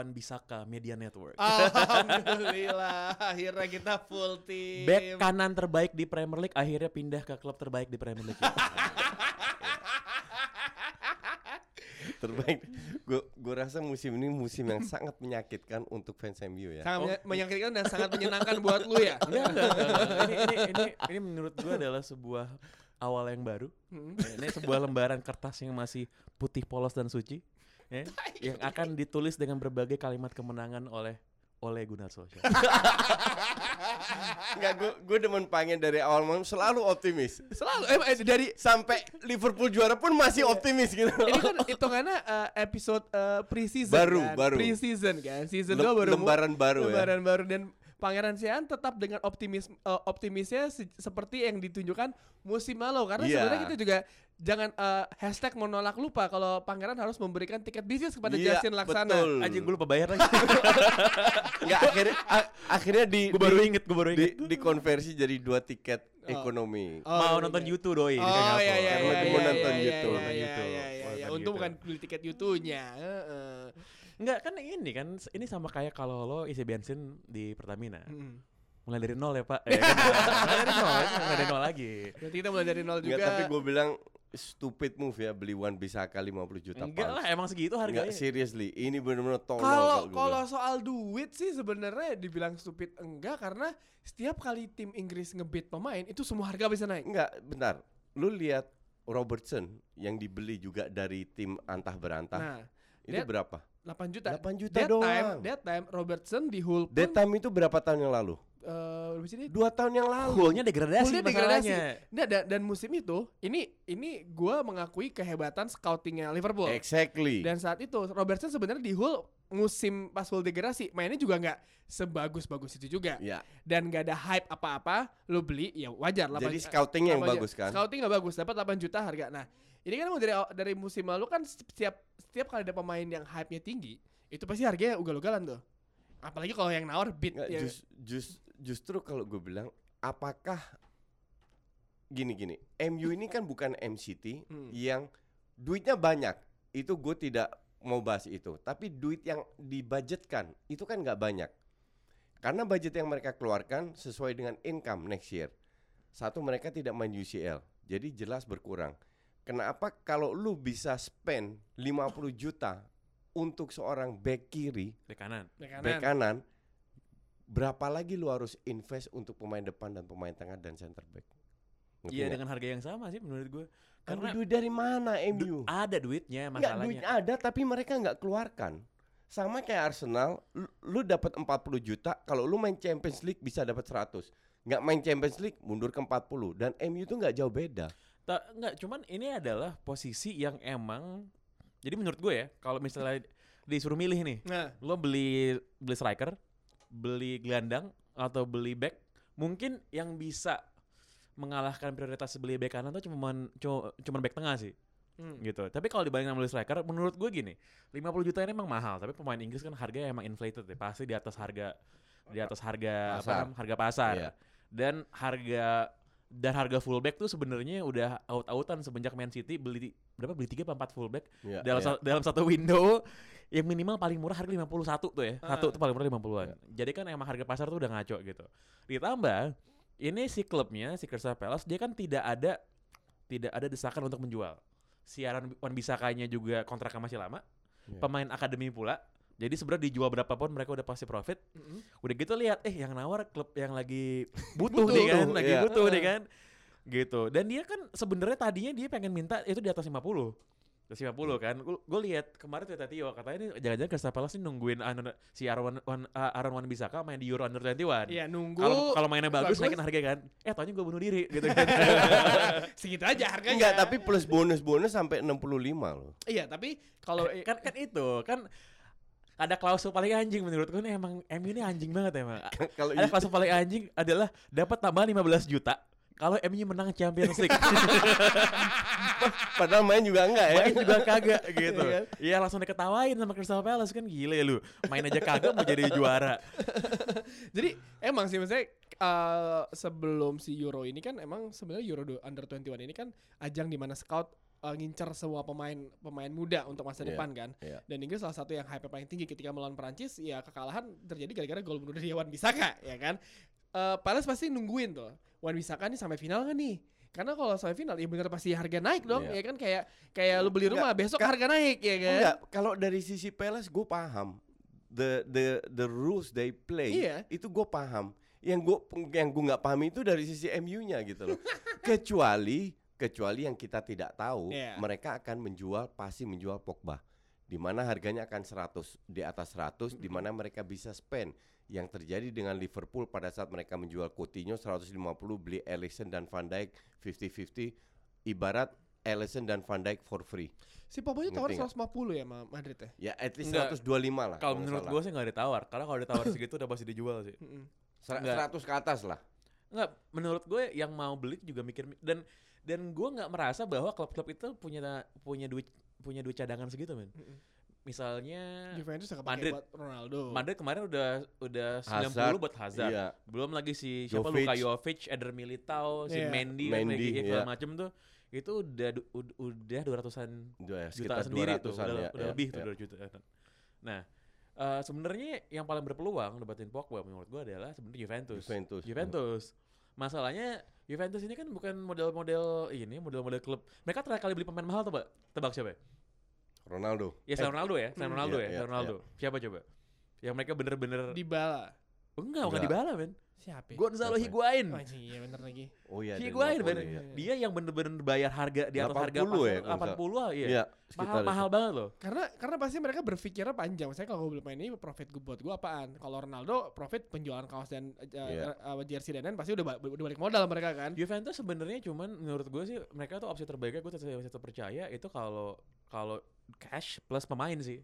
Wan Bisaka Media Network. Alhamdulillah, akhirnya kita full team. Back kanan terbaik di Premier League akhirnya pindah ke klub terbaik di Premier League. terbaik. Gue gue rasa musim ini musim yang sangat menyakitkan untuk fans MU ya. Sangat menya- menyakitkan dan sangat menyenangkan buat lu ya. Enggak, enggak, enggak, enggak. Ini, ini, ini, ini menurut gue adalah sebuah awal yang baru. Hmm. Ini sebuah lembaran kertas yang masih putih polos dan suci. Ya, yang akan ditulis dengan berbagai kalimat kemenangan oleh oleh Gunnar Solskjaer. Enggak, gue gue demen pengen dari awal malam selalu optimis. Selalu eh, eh, dari Sampai Liverpool juara pun masih optimis gitu. ini kan hitungannya eh, episode eh, pre-season Baru, kan? baru. Pre-season kan. Season Lem- 2 baru lembaran baru ya. Lembaran baru dan Pangeran Sian tetap dengan optimis eh, optimisnya se- seperti yang ditunjukkan musim lalu karena Iya. sebenarnya kita juga jangan eh, hashtag menolak lupa kalau Pangeran harus memberikan tiket bisnis kepada Iya, Justin Laksana. betul. Anjing gue lupa bayar lagi. Enggak akhirnya akhirnya di gue baru di- inget, gue baru di, inget. dikonversi jadi dua tiket Oh. ekonomi. Oh, Mau iya. nonton YouTube doi di Oh iya iya iya iya mau iya nonton iya, YouTube. iya, iya, iya, iya, iya. YouTube. bukan beli tiket YouTube-nya. Heeh. Enggak kan ini kan ini sama kayak kalau lo isi bensin di Pertamina. Mm. Mulai dari nol ya pak. Eh, kan, mulai dari nol, mulai dari nol lagi. Berarti kita mulai dari nol juga. Enggak, tapi gue bilang stupid move ya beli Wan Bisaka 50 juta Enggak pounds. lah emang segitu Enggak, harganya. seriously. Ini benar-benar tolol Kalau gua kalau soal duit sih sebenarnya dibilang stupid enggak karena setiap kali tim Inggris ngebit pemain itu semua harga bisa naik. Enggak, bentar. Lu lihat Robertson yang dibeli juga dari tim antah berantah. Nah, itu berapa? 8 juta. 8 juta that doang. time, that time Robertson di Hull pun That time itu berapa tahun yang lalu? eh, dia? Dua tahun yang lalu. Goalnya degradasi Fullnya degradasi. masalahnya. Nah, dan, dan musim itu ini ini gua mengakui kehebatan scoutingnya Liverpool. Exactly. Dan saat itu Robertson sebenarnya di Hull musim pas Hull degradasi mainnya juga nggak sebagus-bagus itu juga. ya. Dan nggak ada hype apa-apa, lu beli ya wajar lah. Jadi scoutingnya yang 8 bagus kan? Scouting nggak bagus, dapat 8 juta harga. Nah, ini kan dari dari musim lalu kan setiap setiap kali ada pemain yang hype-nya tinggi, itu pasti harganya ugal-ugalan tuh. Apalagi kalau yang nawar bid Nggak, ya. jus- jus- justru kalau gue bilang apakah gini gini MU ini kan bukan MCT Hmm. yang duitnya banyak itu gue tidak mau bahas itu tapi duit yang dibudgetkan itu kan nggak banyak karena budget yang mereka keluarkan sesuai dengan income next year satu mereka tidak main UCL jadi jelas berkurang kenapa kalau lu bisa spend 50 juta untuk seorang back kiri Bek kanan. Bek kanan. back kanan berapa lagi lu harus invest untuk pemain depan dan pemain tengah dan center back Ngerti Iya dengan harga yang sama sih menurut gue. Ambil Karena duit dari mana MU ada duitnya Enggak masalahnya. duit ada tapi mereka nggak keluarkan sama kayak Arsenal lu, lu dapat 40 juta kalau lu main Champions League bisa dapat 100 nggak main Champions League mundur ke 40 dan MU tuh nggak jauh beda Ta- enggak, cuman ini adalah posisi yang emang jadi menurut gue ya, kalau misalnya disuruh milih nih, Nah, lo beli beli striker, beli gelandang atau beli back, mungkin yang bisa mengalahkan prioritas beli back kanan tuh cuma cuma cuman back tengah sih hmm. gitu. Tapi kalau dibandingkan beli striker, menurut gue gini, 50 juta ini emang mahal, tapi pemain Inggris kan harganya emang inflated ya, pasti di atas harga di atas harga apa Pasar. namanya, harga pasar. Iya. Dan harga dan harga fullback tuh sebenarnya udah out-outan semenjak Man City beli berapa beli 3 apa 4 fullback Ya, dalam ya. sa- dalam satu window yang minimal paling murah harga 51 tuh ya. Ah. Satu tuh paling murah 50-an. Jadi kan emang harga pasar tuh udah ngaco gitu. Ditambah ini si klubnya si Crystal Palace dia kan tidak ada tidak ada desakan untuk menjual. Siaran Wan Bisakanya juga kontraknya masih lama. Iya. Pemain akademi pula. Jadi sebenarnya dijual berapapun mereka udah pasti profit. Mm-mm. Udah gitu lihat eh yang nawar klub yang lagi butuh, Butuh. nih kan, lagi Iya. butuh nih kan. Gitu. Dan dia kan sebenarnya tadinya dia pengen minta itu di atas 50. 150 kan. Gue lihat kemarin tuh Tio katanya ini jangan-jangan Crystal Palace ini nungguin Aaron- si Aaron Wan, uh, Aaron Wan Bisaka main di Euro Under 21. Iya nunggu Kalau kalau mainnya bagus, bagus. naikin harga kan. Eh, taunya gue bunuh diri gitu kan. segitu aja harganya. Enggak, tapi plus bonus-bonus sampai 65 loh. iya tapi kalau kan kan itu kan ada klausul paling anjing menurut gue nih emang MU ini anjing banget emang. Kalau Ada i- klausul paling anjing adalah dapat tambahan 15 juta kalau MU menang Champions League. padahal main juga enggak ya. Main juga kagak gitu. Iya kan? Iya langsung diketawain sama Crystal Palace kan gile lu. Main aja kagak mau jadi juara. Jadi emang sih maksudnya eh, sebelum si Euro ini kan emang sebenarnya Euro Under 21 ini kan ajang di mana scout eh, ngincer semua pemain pemain muda untuk masa Iya, depan kan. iya. Dan Inggris salah satu yang hype paling tinggi ketika melawan Prancis ya kekalahan terjadi gara-gara gol bunuh diri Wan Bisaka ya kan. Eh Palace pasti nungguin tuh. Wan Bisaka nih sampai final kan nih? Karena kalau sampai final ya bener pasti harga naik dong Iya. ya kan kayak kayak lu beli rumah besok Ka- harga naik ya kan. Enggak, kalau dari sisi Palace gue paham. The the the rules they play Iya. itu gue paham. Yang gue yang gue nggak paham itu dari sisi MU-nya gitu loh. kecuali kecuali yang kita tidak tahu, Iya. mereka akan menjual pasti menjual Pogba. Di mana harganya akan 100 di atas 100 di mana mereka bisa spend. Yang terjadi dengan Liverpool pada saat mereka menjual Coutinho 150 beli Alisson dan Van Dijk 50-50 ibarat Alisson dan Van Dijk for free. Si Pogba itu tawar Ngerti 150 ya Madrid ya. Ya at least Enggak. 125 lah. Kalau menurut gue sih nggak ditawar. Karena kalau ditawar segitu udah pasti dijual sih. Mm-mm. enggak. 100 ke atas lah. Enggak, menurut gue yang mau beli juga mikir dan dan gue nggak merasa bahwa klub-klub itu punya punya duit punya duit cadangan segitu men. Mm-mm. Misalnya Juventus Madrid. buat Ronaldo. Madrid kemarin udah udah 90 Hazard, buat Hazard. Iya. Belum lagi si siapa Jovic. Luka Jovic, Eder Militao, si Iya. Mendy, kan, Mendy, lagi segala iya. macem tuh. Itu udah udah 200-an Dua, ya, juta sekitar sendiri tuh, 200-an udah, ya, udah ya, lebih ya. tuh 2 juta. Nah, eh, sebenarnya yang paling berpeluang debatin Pogba menurut gua adalah sebenarnya Juventus. Juventus. Juventus. Masalahnya Juventus ini kan bukan model-model ini, model-model klub. Mereka terakhir kali beli pemain mahal tuh, Pak. Tebak siapa? ya? Ronaldo. Ya, selain Ronaldo ya, selain Hmm. Ronaldo Iya, ya, iya, selain Ronaldo. Siapa coba? Yang mereka bener-bener di bala. enggak, bukan Enggak. dibala, men. Siapa? ya? Gonzalo Siapa ya? Higuain. Oh, iya bener lagi. Oh iya. Higuain, Napoli, men. ya. Dia yang bener-bener bayar harga di atas harga 80 ya, pasar nggak 80 lah, iya. Iya, mahal mahal itu. banget loh. Karena karena pasti mereka berpikirnya panjang. Saya kalau gue beli pemain ini profit gue buat gue apaan? Kalau Ronaldo profit penjualan kaos dan uh, Iya. uh, jersey dan lain pasti udah, ba- udah balik modal mereka kan. Juventus sebenarnya cuman menurut gue sih mereka tuh opsi terbaiknya gue tetap, tetap percaya itu kalau kalau cash plus pemain sih.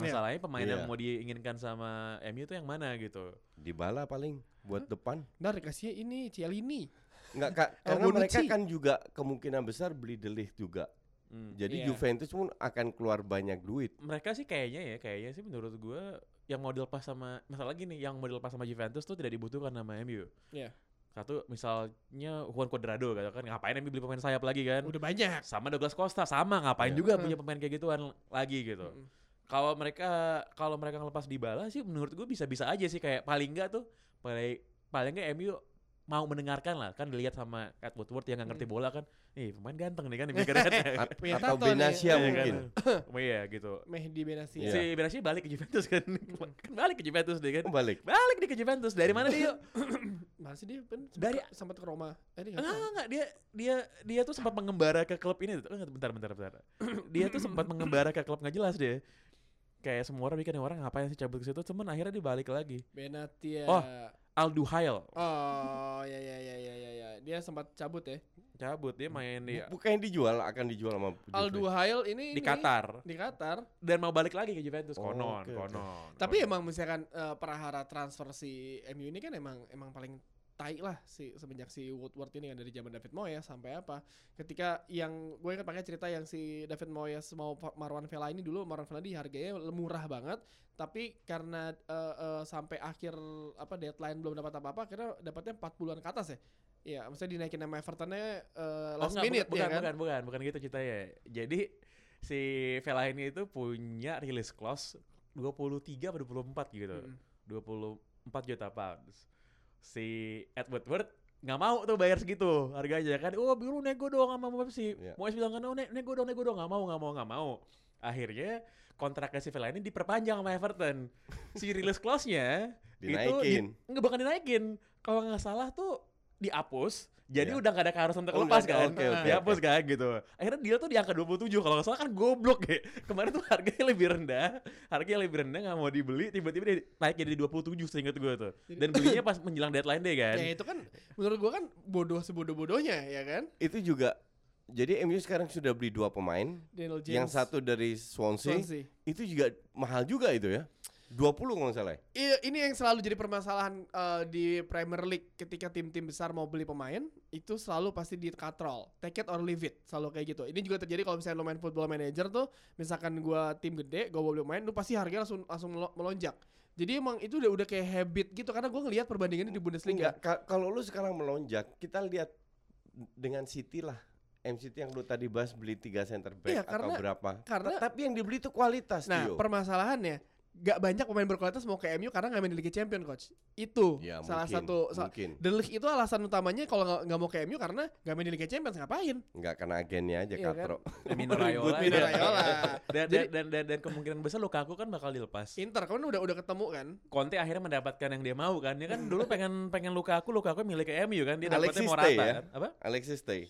Iya. Masalahnya pemain Iya. yang mau diinginkan sama MU tuh yang mana gitu. Dybala paling buat depan. Nah dikasihnya ini Cialini. Enggak Kak, Oh, karena mereka Bonucci. kan juga kemungkinan besar beli Ligt juga. Hmm. Jadi Iya. Juventus pun akan keluar banyak duit. Mereka sih kayaknya ya, kayaknya sih menurut gue yang mau dilepas sama masalah gini, yang mau dilepas sama Juventus tuh tidak dibutuhkan sama MU. Iya. Satu misalnya Juan Cuadrado gitu kan ngapain MU beli pemain sayap lagi kan? Udah banyak. Sama Douglas Costa sama ngapain Iya. juga Hmm. punya pemain kayak gituan lagi gitu. Mm-mm. Kalau mereka kalau mereka ngelepas di bala sih menurut gue bisa-bisa aja sih kayak paling enggak tuh paling paling enggak MU mau mendengarkan lah kan dilihat sama Ed Woodward yang nggak ngerti Hmm. bola kan ih pemain ganteng nih kan dipikirkan A- Punya atau tato nih. Benasia Iya mungkin. kan? Oh iya gitu Mehdi Benassi. Iya. si Benassi balik ke Juventus kan kan balik ke Juventus deh kan Oh, balik. balik dia ke Juventus dari mana dia yuk Mana sih dia? Ben, Dari- sempat ke Roma. Eh, dia nggak enggak enggak dia dia dia tuh sempat mengembara ke klub ini tuh. Bentar bentar bentar dia tuh sempat mengembara ke klub nggak jelas deh kayak semua orang bikin orang ngapain sih cabut ke situ cuman akhirnya dia balik lagi Benatia. Oh. Aldu Hail Oh, ya ya ya ya ya ya. Dia sempat cabut ya. cabut dia main di Bu- Bukannya dijual, akan dijual sama Juve. Aldu Hail ini di ini, Qatar Di Qatar. dan mau balik lagi ke Juventus Oh, konon oke. konon Tapi konon. emang misalkan eh, perahara transfer si MU ini kan emang emang paling tai lah si semenjak si Woodward ini kan dari zaman David Moyes sampai apa. Ketika yang gue ingat pakai cerita yang si David Moyes mau Marwan Vela ini dulu Marwan Vela di harganya murah banget, tapi karena eh, eh, sampai akhir apa deadline belum dapat apa-apa, akhirnya dapatnya 40-an ke atas ya. Iya, maksudnya dinaikin nama Evertonnya Oh, last enggak, minute bukan, ya bukan, kan. bukan, bukan, bukan gitu ceritanya. Jadi si Vela ini itu punya release clause 23 atau 24 gitu. Mm-mm. 24 juta pounds. Si Edward Woodward nggak mau tuh bayar segitu harganya kan. Oh, biru nego dong sama Pepsi. Iya. Mau bilang kan, oh, ne- nego dong, nego dong, nggak mau, nggak mau, nggak mau. Akhirnya kontraknya si ini diperpanjang sama Everton. Si release clause-nya itu Dinaikin. di- nggak bakal dinaikin. Kalau nggak salah tuh dihapus jadi Iya. udah gak ada keharusan untuk Oh, lepas kan? Oke, oke, dihapus kan gitu. Akhirnya deal tuh di angka 27 kalau nggak salah kan goblok ya. Kemarin tuh harganya lebih rendah. Harganya lebih rendah nggak mau dibeli tiba-tiba dia naik jadi 27 seingat gue tuh. Dan belinya pas menjelang deadline day kan. Ya itu kan menurut gua kan bodoh sebodoh-bodohnya ya kan. Itu juga jadi MU sekarang sudah beli dua pemain, Daniel James. yang satu dari Swansea, Swansea. itu juga mahal juga itu ya. 20 kalau nggak salah. ya? Iya, ini yang selalu jadi permasalahan eh, di Premier League ketika tim-tim besar mau beli pemain itu selalu pasti di katrol, take it or leave it, selalu kayak gitu. Ini juga terjadi kalau misalnya lo main football manager tuh, misalkan gua tim gede, gua mau beli pemain, lu pasti harganya langsung langsung melo- melonjak. Jadi emang itu udah udah kayak habit gitu karena gua ngelihat perbandingannya di Bundesliga. Enggak, kalau lu sekarang melonjak, kita lihat dengan City lah. MCT yang lu tadi bahas beli tiga center back Iya, atau karena- berapa. karena- Tapi yang dibeli itu kualitas Nah, Tio. permasalahannya gak banyak pemain berkualitas mau ke MU karena nggak main di Liga Champion coach. Itu Ya, salah mungkin, satu sa- mungkin. The Ligt itu alasan utamanya kalau nggak nggak mau ke MU karena nggak main di Liga Champions ngapain? Enggak karena agennya aja Iya kan? Katro. Mino Raiola Mino ya. Raiola. dan, Jadi- dan, dan, dan kemungkinan besar Lukaku kan bakal dilepas Inter kan udah udah ketemu kan? Conte akhirnya mendapatkan yang dia mau kan dia kan dulu pengen pengen Lukaku Lukaku milik ke MU kan dia dapetnya Alexis Morata ya? kan apa Alexis stay.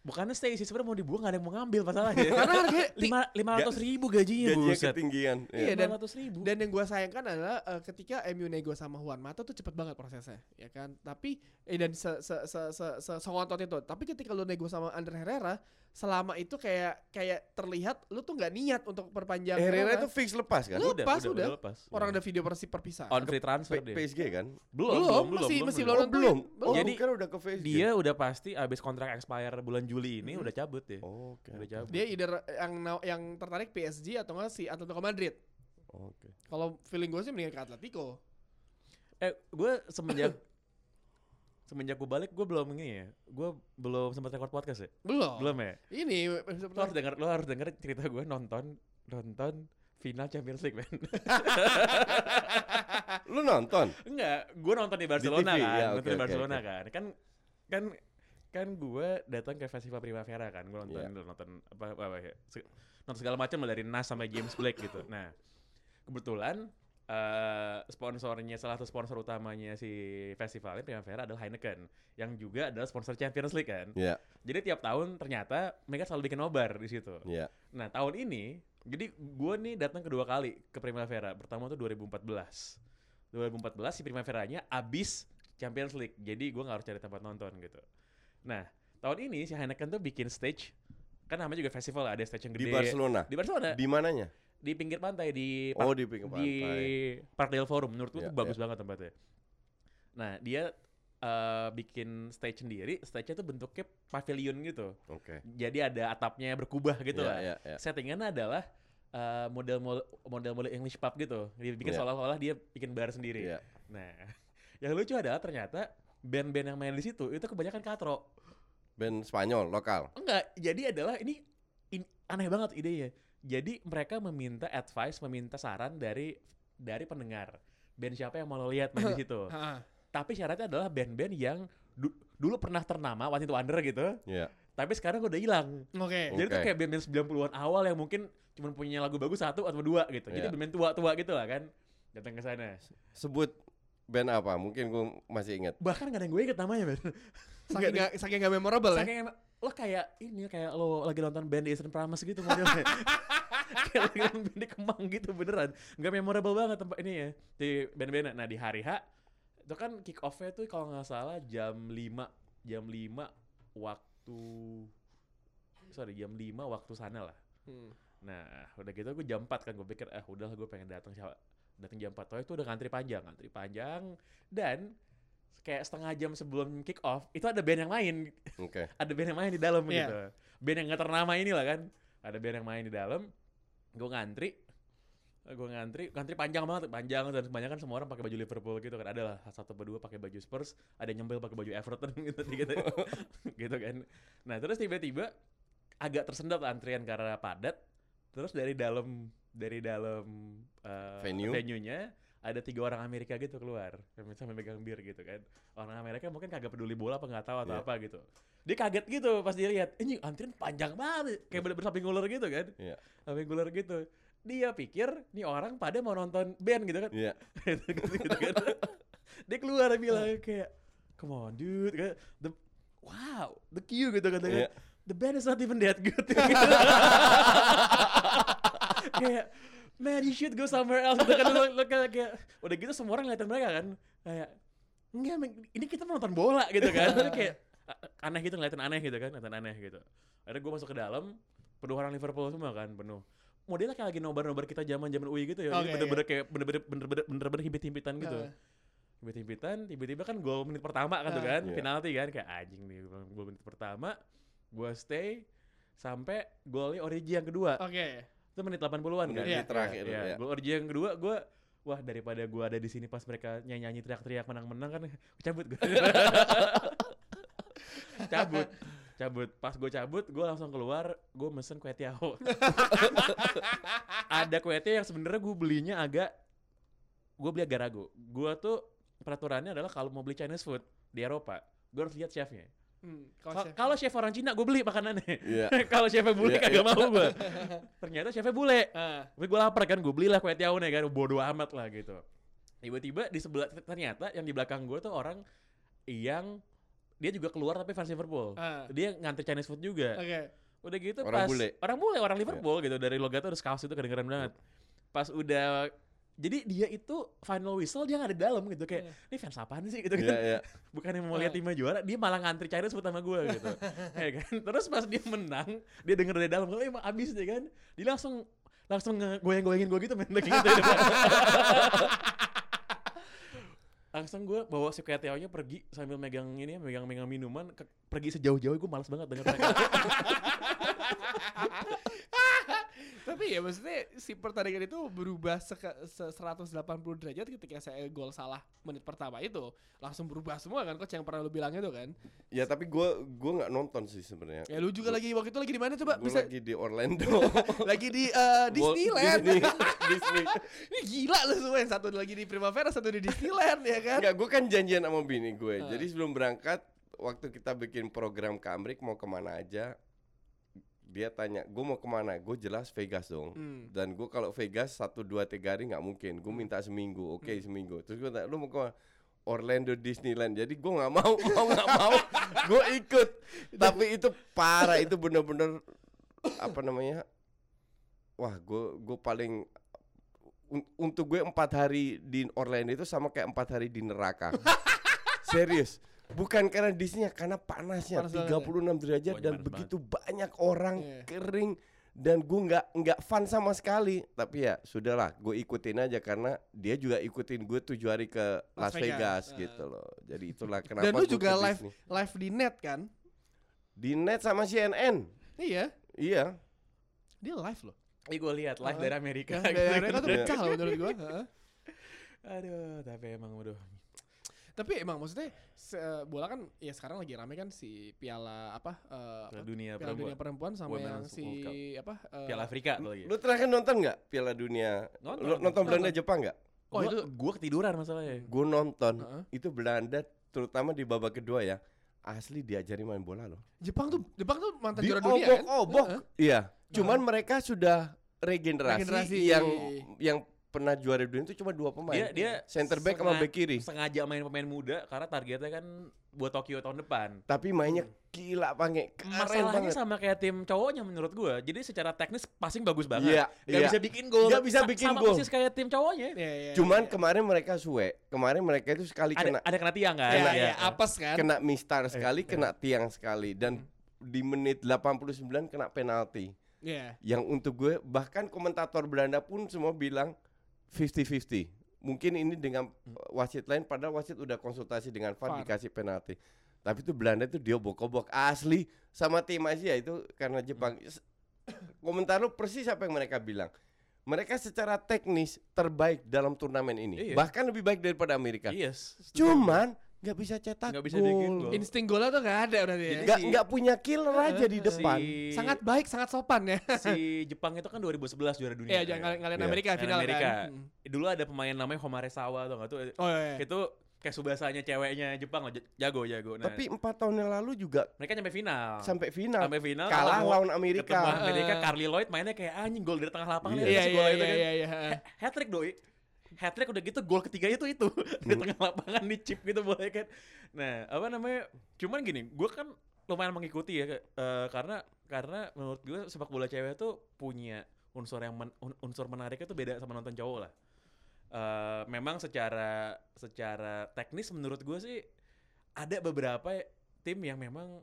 Bukannya stay sih sebenarnya mau dibuang gak ada yang mau ngambil masalahnya Karena harganya lima lima ratus ribu gajinya Gajinya buset ketinggian. Iya, Iya. dan- lima ratus ribu Dan yang gue sayangkan adalah eh, ketika MU nego sama Juan Mata tuh cepet banget prosesnya, ya kan? Tapi eh dan se se se se, se sengotot itu. Tapi ketika lu nego sama Andre Herrera, selama itu kayak kayak terlihat lu tuh nggak niat untuk perpanjang Herrera itu fix lepas kan? Lu- lepas, udah. lepas orang ada video persi perpisah. on free transfer P- dia PSG kan? Belum, masih- masih belum Oh, nentuin. belum. Belum. Oh, Jadi, bukan udah ke PSG. dia udah pasti abis kontrak expire bulan Juli ini Hmm. udah cabut deh Oh, Oke. udah cabut Dia either yang yang tertarik PSG atau enggak si Atletico Madrid. Oke. Kalau feeling gue sih mendingan ke Atletico. eh gue semenjak semenjak gue balik gue belum ini ya gue belum sempat record podcast ya Belum. belum ya Ini lo harus denger lo harus denger cerita gue nonton nonton final Champions League men Lu nonton? enggak gue nonton di Barcelona TV, kan ya, nonton oke, di Barcelona oke. kan kan kan kan gue datang ke festival Primavera kan gue nonton Iya. nonton apa, apa, apa ya nonton segala macam dari Nas sampai James Blake gitu nah kebetulan eh sponsornya salah satu sponsor utamanya si festivalnya Primavera adalah Heineken yang juga adalah sponsor Champions League kan Iya, jadi tiap tahun ternyata mereka selalu bikin nobar di situ iya. Nah tahun ini, jadi gue nih datang kedua kali ke Primavera. Pertama tuh 2014. 2014 si Primaveranya abis Champions League. Jadi gue nggak harus cari tempat nonton gitu. Nah tahun ini si Heineken tuh bikin stage. Kan namanya juga festival lah, ada stage yang Di gede. Barcelona. Di Barcelona. Di mananya? Di pinggir pantai di Oh, Park- di pinggir di pantai. Parkdale Forum. Menurut gue Iya, tuh bagus banget tempatnya. Nah dia eh, bikin stage sendiri. Stage-nya tuh bentuknya pavilion gitu. Oke. Jadi ada atapnya berkubah gitu Iya, lah iya, iya. settingannya adalah eh, model model model English pub gitu. Dia bikin Iya. seolah-olah dia bikin bar sendiri. Iya. Nah, yang lucu adalah ternyata band-band yang main di situ itu kebanyakan katro. Band Spanyol lokal. Enggak, jadi adalah ini, ini aneh banget idenya. Jadi mereka meminta advice, meminta saran dari dari pendengar. Band siapa yang mau lo lihat main di situ. Tapi syaratnya adalah band-band yang du- dulu pernah ternama, waktu itu under gitu. Iya. Tapi sekarang udah hilang. Oke. Jadi tuh Oke. kayak band-band 90-an awal yang mungkin cuma punya lagu bagus satu atau dua gitu. Jadi Iya. band-band tua-tua gitu lah kan. Datang ke sana. Sebut band apa? Mungkin gue masih ingat. Bahkan gak ada yang gue inget namanya, Ben. Saking gak, saking gak memorable ya. Saking emang- lo kayak ini kayak lo lagi nonton band di Eastern Promise gitu modelnya. kayak lagi nonton band di Kemang gitu beneran. Gak memorable banget tempat ini ya di band-band. Nah, di hari H itu kan kick off-nya tuh kalau nggak salah jam 5 jam 5 waktu sorry jam 5 waktu sana lah. Hmm. Nah, udah gitu gue jam 4 kan gue pikir ah udah gue pengen datang siapa datang jam 4 Toh itu udah ngantri panjang, ngantri panjang dan kayak setengah jam sebelum kick off itu ada band yang main, Oke. ada band yang main di dalam Iya. gitu. Band yang gak ternama ini lah kan. Ada band yang main di dalam. Gue ngantri gue ngantri, ngantri panjang banget, panjang dan kebanyakan semua orang pakai baju Liverpool gitu kan. Ada lah satu atau dua pakai baju Spurs, ada yang nyempil pakai baju Everton gitu gitu. gitu kan. Nah, terus tiba-tiba agak tersendat antrian karena padat. Terus dari dalam dari dalam eh, Venue. venue-nya ada tiga orang Amerika gitu keluar sambil sambil megang bir gitu kan. Orang Amerika mungkin kagak peduli bola apa nggak tahu atau Iya. apa gitu. Dia kaget gitu pas dia lihat, ini antrian panjang banget, kayak bener-bener samping ular gitu kan. Iya. Samping ular gitu. Dia pikir nih orang pada mau nonton band gitu kan. Iya. gitu, gitu, gitu kan. Dia keluar bilang kayak come on dude Kayak, the wow the Q gitu katanya Iya. the band is not even that good kayak man you should go somewhere else. Gitu kan. Lo, lo kayak, kayak udah gitu semua orang ngeliatin mereka kan. Kayak enggak men, ini kita mau nonton bola gitu kan. Tapi kayak aneh gitu ngeliatin aneh gitu kan ngeliatin aneh gitu. Akhirnya gue masuk ke dalam penuh orang Liverpool semua kan penuh. Modelnya kayak lagi nobar-nobar kita zaman zaman UI gitu ya Jadi Oke, bener-bener kayak bener-bener bener-bener bener-bener himpit-himpitan gitu. Heeh. himpit-himpitan tiba-tiba kan gol menit pertama kan tuh kan Iya. penalti kan kayak anjing nih gol menit pertama gua stay sampai golnya Origi yang kedua. Oke. Itu menit 80-an kan? Menit Iya. terakhir Iya, ya. gol Origi yang kedua gua wah daripada gua ada di sini pas mereka nyanyi-nyanyi teriak-teriak menang-menang kan cabut gua. Cabut. Cabut. Pas gue cabut gue langsung keluar gue mesen kue tiao ada kue tiao yang sebenarnya gue belinya agak gue beli agak ragu. Gue tuh peraturannya adalah kalau mau beli Chinese food di Eropa gue harus lihat chefnya Hmm, Ka- kalau chef- orang Cina gue beli makanannya Iya. kalau chefnya bule Iya, kagak iya. mau gue ternyata chefnya bule Ah, tapi gue lapar kan, gue belilah kue nih kan, bodo amat lah gitu. Tiba-tiba di sebelah ternyata yang di belakang gue tuh orang yang dia juga keluar tapi fans Liverpool. ah. Dia ngantri Chinese food juga. Oke. Udah gitu Orang pas bule. orang bule, orang Liverpool gitu dari logat terus kaos itu kedengeran banget. Pas udah jadi dia itu final whistle dia nggak ada di dalam gitu. Kayak ini fans apaan sih? gitu Iya, kan. Iya. bukan yang mau lihat timnya juara dia malah ngantri Chinese food sama gue gitu. Ya kan? Terus pas dia menang dia denger dari dalam kalau emang abis deh kan. Dia langsung langsung goyang-goyangin gue gitu lagi gitu. Langsung gue bawa si nya pergi sambil megang ini megang megang minuman. Ke- pergi sejauh-jauh gue malas banget denger mereka Tapi ya maksudnya si pertandingan itu berubah seka, se 180 derajat ketika saya gol salah menit pertama itu langsung berubah semua kan coach yang pernah lu bilang itu kan. Ya tapi gue gue nggak nonton sih sebenarnya. Ya lu juga lagi waktu itu lagi di mana coba? Bisa lagi di Orlando. lagi di eh, Disneyland. Disney. Disney. Ini gila lu semua yang satu lagi di Primavera, satu di Disneyland ya kan. Enggak, gue kan janjian sama bini gue. Ah. Jadi sebelum berangkat, waktu kita bikin program ke Amrik mau ke mana aja, dia tanya, gue mau ke mana? Gue jelas Vegas dong. Hmm. Dan gue kalau Vegas satu dua tiga hari nggak mungkin. Gue minta seminggu, oke Hmm. seminggu. Terus gue tanya, lu mau ke mana? Orlando Disneyland. Jadi gue nggak mau, mau nggak mau, gue ikut. Tapi itu parah, itu bener-bener apa namanya? Wah, gue gue paling un- untuk gue empat hari di Orlando itu sama kayak empat hari di neraka. Serius. Bukan karena Disney karena panasnya Panas banget ya? 36 derajat Wah, dan panas begitu banyak orang Iya. kering dan gue nggak nggak fun sama sekali. Tapi ya sudahlah, gue ikutin aja karena dia juga ikutin gue tujuh hari ke Las Las, Vegas. Vegas, Ah. gitu loh. Jadi itulah kenapa Dan lu juga ke live Disney. live di net kan? di net sama CNN. Iya, Iya. dia live loh. Ini gue lihat live Heeh. dari Amerika dari mereka tuh Iya. pecah loh menurut gua. Heeh. aduh tapi emang udah Tapi emang maksudnya se- bola kan ya sekarang lagi rame kan si piala apa eh, apa? Piala dunia Piala dunia perempuan perempuan sama yang Women's si World Cup. apa? eh, Piala Afrika tuh lagi Lu terakhir nonton nggak Piala Dunia? Nonton, Lu nonton Belanda nonton. Jepang nggak? Oh, oh, itu- gue ketiduran masalahnya Gue nonton. Heeh. Itu Belanda terutama di babak kedua ya. Asli diajari main bola loh. Jepang tuh Jepang tuh mantan Di juara dunia kan? obok Heeh. Iya. Cuman mereka sudah regenerasi, Regenerasi. yang yang pernah juara dunia itu cuma dua pemain. dia dia center back sama back kiri. sengaja main pemain muda karena targetnya kan buat Tokyo tahun depan Tapi mainnya gila banget. Keren masalahnya banget. sama kayak tim cowoknya menurut gua jadi secara teknis passing bagus banget Iya, Gak iya. bisa bikin gol Nggak bisa Sa- bikin sama gol. persis kayak tim cowoknya Iya, iya, Cuman iya. kemarin mereka suwe. Kemarin mereka itu sekali ada kena ada kena tiang kan Iya, Iya. iya, apes kan? kena mistar sekali, iya. kena tiang sekali dan di menit 89 kena penalti. Iya. Yang untuk gue bahkan komentator Belanda pun semua bilang 50-50. Mungkin ini dengan wasit lain padahal wasit udah konsultasi dengan VAR VAR. dikasih penalti. Tapi itu Belanda itu dia bokok-bok asli sama tim Asia itu karena Jepang. S- Komentar lu persis apa yang mereka bilang. Mereka secara teknis terbaik dalam turnamen ini. Iya. Bahkan lebih baik daripada Amerika. yes Cuman nggak bisa cetak Nggak bisa gol. gol. Insting golnya tuh gak ada berarti ya. Jadi Nggak si- nggak punya killer aja di depan. Si- Sangat baik, sangat sopan ya. si Jepang itu kan 2011 juara dunia Iya, jangan ngalihin ngalihin Iya. Amerika Ngalihin final Amerika. kan. Dulu ada pemain namanya Homare Sawa tuh nggak tuh Oh iya. itu kayak subasanya ceweknya Jepang lah j- jago jago nah, Tapi empat tahun yang lalu juga mereka nyampe final sampai final. sampai final kalah lawan ketemu Amerika. Amerika Eh. Carly Lloyd mainnya kayak anjing gol dari tengah lapangan Iya. Iya si iya iya kan iya iya. hat trick doi hat trick udah gitu gol ketiganya tuh itu di Hmm. tengah lapangan di chip gitu boleh kan. Nah, apa namanya? Cuman gini, gue kan lumayan mengikuti ya eh, karena karena menurut gue sepak bola cewek tuh punya unsur yang men- un- unsur menariknya tuh beda sama nonton cowok lah. Eh, memang secara secara teknis menurut gue sih ada beberapa tim yang memang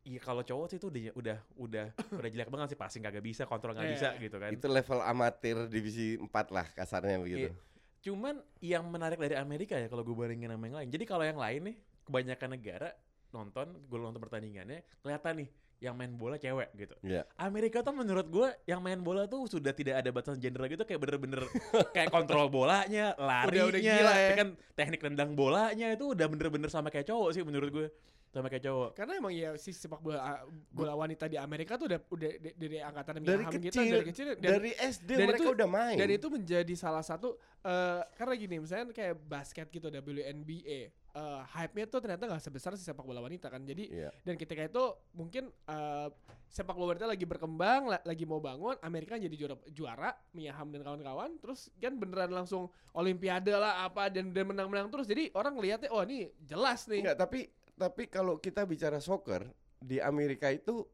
Iya kalau cowok sih itu udah udah udah udah jelek banget sih passing kagak bisa kontrol nggak Iya. bisa gitu kan. Itu level amatir divisi 4 lah kasarnya begitu. Iya. Cuman yang menarik dari Amerika ya kalau gue bandingin sama yang lain. Jadi kalau yang lain nih kebanyakan negara nonton, gue nonton pertandingannya kelihatan nih yang main bola cewek gitu. Iya. Amerika tuh menurut gue yang main bola tuh sudah tidak ada batasan gender lagi tuh kayak bener-bener kayak kontrol bolanya, larinya, udah gila ya. kan teknik nendang bolanya itu udah bener-bener sama kayak cowok sih menurut gue. Sama kayak cowok. Karena emang ya si sepak bola bola wanita di Amerika tuh udah udah dari angkatan Dari gitu kecil, dari kecil dan, Dari SD dan mereka itu- udah main. dan itu menjadi salah satu eh karena gini misalnya kayak basket gitu WNBA eh hype-nya tuh ternyata nggak sebesar si sepak bola wanita kan. Jadi Iya. dan ketika itu mungkin eh sepak bola wanita lagi berkembang la- lagi mau bangun Amerika jadi juara juara Mia Hamm dan kawan-kawan terus kan beneran langsung olimpiade lah apa dan dan menang-menang terus jadi orang ngeliatnya oh ini jelas nih Enggak, tapi tapi kalau kita bicara soccer di Amerika itu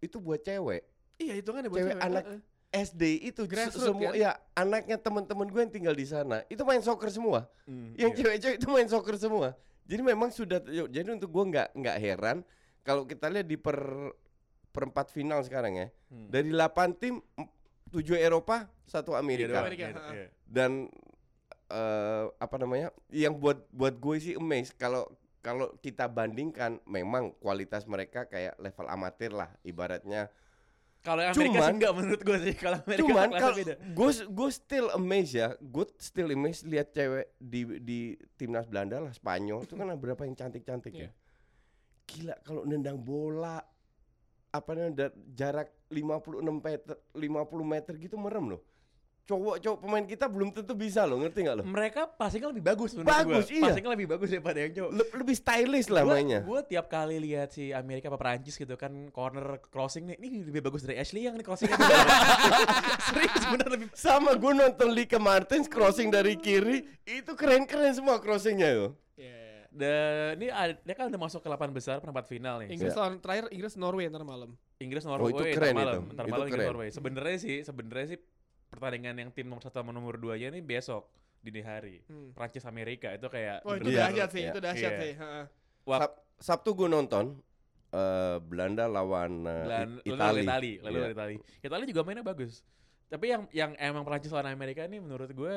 itu buat cewek. iya itu kan buat Cewek cewek, anak heeh. SD itu Grassroots, semua kan? ya anaknya teman-teman gue yang tinggal di sana itu main soccer semua. Yang Iya. cewek-cewek itu main soccer semua. Jadi memang sudah jadi untuk gue nggak nggak heran kalau kita lihat di per perempat final sekarang ya. Hmm. Dari 8 tim 7 Eropa, satu Iya, Amerika. Amerika, Iya, iya. Dan eh, apa namanya? Yang buat buat gue sih amazed kalau kalau kita bandingkan memang kualitas mereka kayak level amatir lah ibaratnya. Kalau Amerika sih Cuman- enggak menurut gue sih. Kalau Amerika Cuman kalau gue gue still amazed ya, gue still amazed lihat cewek di di timnas Belanda lah Spanyol itu kan berapa yang cantik-cantik Iya. ya. Gila kalau nendang bola apa namanya jarak 56 meter 50 meter gitu merem loh. Cowok-cowok pemain kita belum tentu bisa loh, ngerti nggak lo? Mereka passingnya lebih bagus menurut Bagus, gua. iya. Passingnya lebih bagus daripada yang cowok. Le- lebih stylish lah Gua- mainnya. Gua tiap kali lihat si Amerika apa Perancis gitu kan corner crossing nih, ini lebih bagus dari Ashley yang nih crossingnya. Serius bener lebih Sama gue nonton Lika Martins crossing dari kiri, itu keren-keren semua crossingnya. Iya. Dan ini ada- dia kan udah masuk ke 8 besar perempat final nih. Inggris lawan terakhir Inggris Norway ntar malam. Inggris Oh, Norway itu ntar keren malam, itu. ntar Itu malam Inggris keren. Norway. Sebenarnya sih, sebenarnya sih pertandingan yang tim nomor satu sama nomor 2 nya ini besok dini hari. Hmm. Prancis Amerika itu kayak Oh itu Iya. dahsyat sih, Iya. itu dahsyat Iya. sih. heeh. Wak- Sab- Sabtu gue nonton eh, Belanda lawan eh, Belan- Itali. Itali, lalu Iya. lawan Itali. Itali juga mainnya bagus. Tapi yang yang emang Prancis lawan Amerika ini menurut gue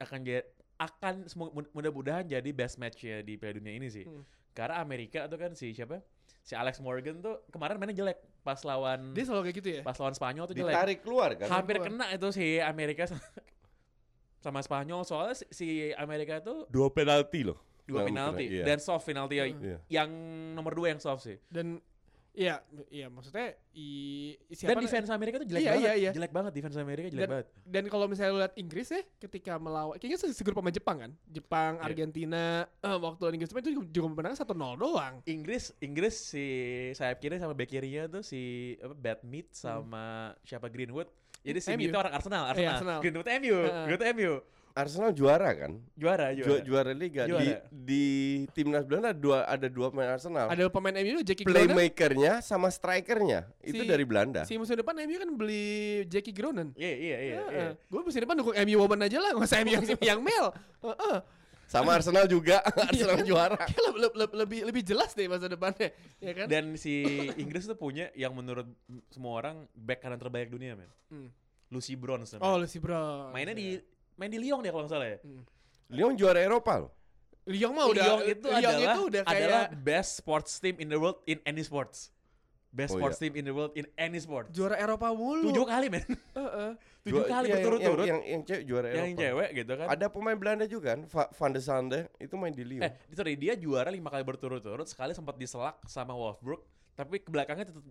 akan jadi akan mudah-mudahan jadi best match ya di Piala Dunia ini sih. Hmm. Karena Amerika tuh kan si siapa? Si Alex Morgan tuh kemarin mainnya jelek pas lawan Dia selalu kayak gitu ya. pas lawan Spanyol tuh jelek. Ditarik keluar kan? Hampir keluar. kena itu si Amerika sama, sama Spanyol soalnya si, si Amerika tuh Dua penalti loh. dua penalti iya. dan soft penalti. Iya. yang nomor dua yang soft sih. Dan iya, iya maksudnya i, siapa Dan defense Amerika tuh jelek Iya, banget. iya, iya. Jelek banget defense Amerika jelek Dan- banget. dan kalau misalnya lu lihat Inggris ya ketika melawan kayaknya se- segrup sama Jepang kan Jepang Iya. Argentina eh, waktu Inggris itu juga, juga menang 1-0 doang Inggris Inggris si sayap kiri sama back kirinya tuh si apa Bad Meat sama siapa Greenwood. Jadi si. Meat itu orang Arsenal, Iya, Arsenal. Arsenal. Greenwood MU, Heeh. Greenwood MU. Arsenal juara kan? Juara, Ju- juara. juara liga Juara. di di timnas Belanda ada dua ada dua pemain Arsenal. ada pemain MU Jackie Gronen Playmakernya sama strikernya itu Si- dari Belanda. si musim depan MU kan beli Jackie Gronen Iya, iya, iya, iya. Gue musim depan dukung MU Woman aja lah Nggak usah MU yang, yang male Heeh. Sama Arsenal juga, Arsenal kan? juara. Kayak le- le- le- lebih lebih jelas deh masa depannya ya kan Dan si Inggris tuh punya yang menurut semua orang back kanan terbaik dunia, men. Hmm. Lucy Bronze. oh. Lucy Bronze mainnya di main di Lyon dia kalau nggak salah ya. Lyon juara Eropa loh. Lyon mah udah Lyon itu Lyon adalah itu udah kayak adalah best sports team in the world in any sports. Best Oh, sports team in the world in any sport. juara Eropa mulu Tujuh kali, men. Heeh. Tujuh Jua- kali iya, yang- berturut-turut. Yang, yang, yang cewek juara Eropa. Yang cewek gitu kan. Ada pemain Belanda juga kan, Va- Van de Sande itu main di Lyon. Eh, sorry, dia juara lima kali berturut-turut, sekali sempat diselak sama Wolfsburg, tapi ke belakangnya tetap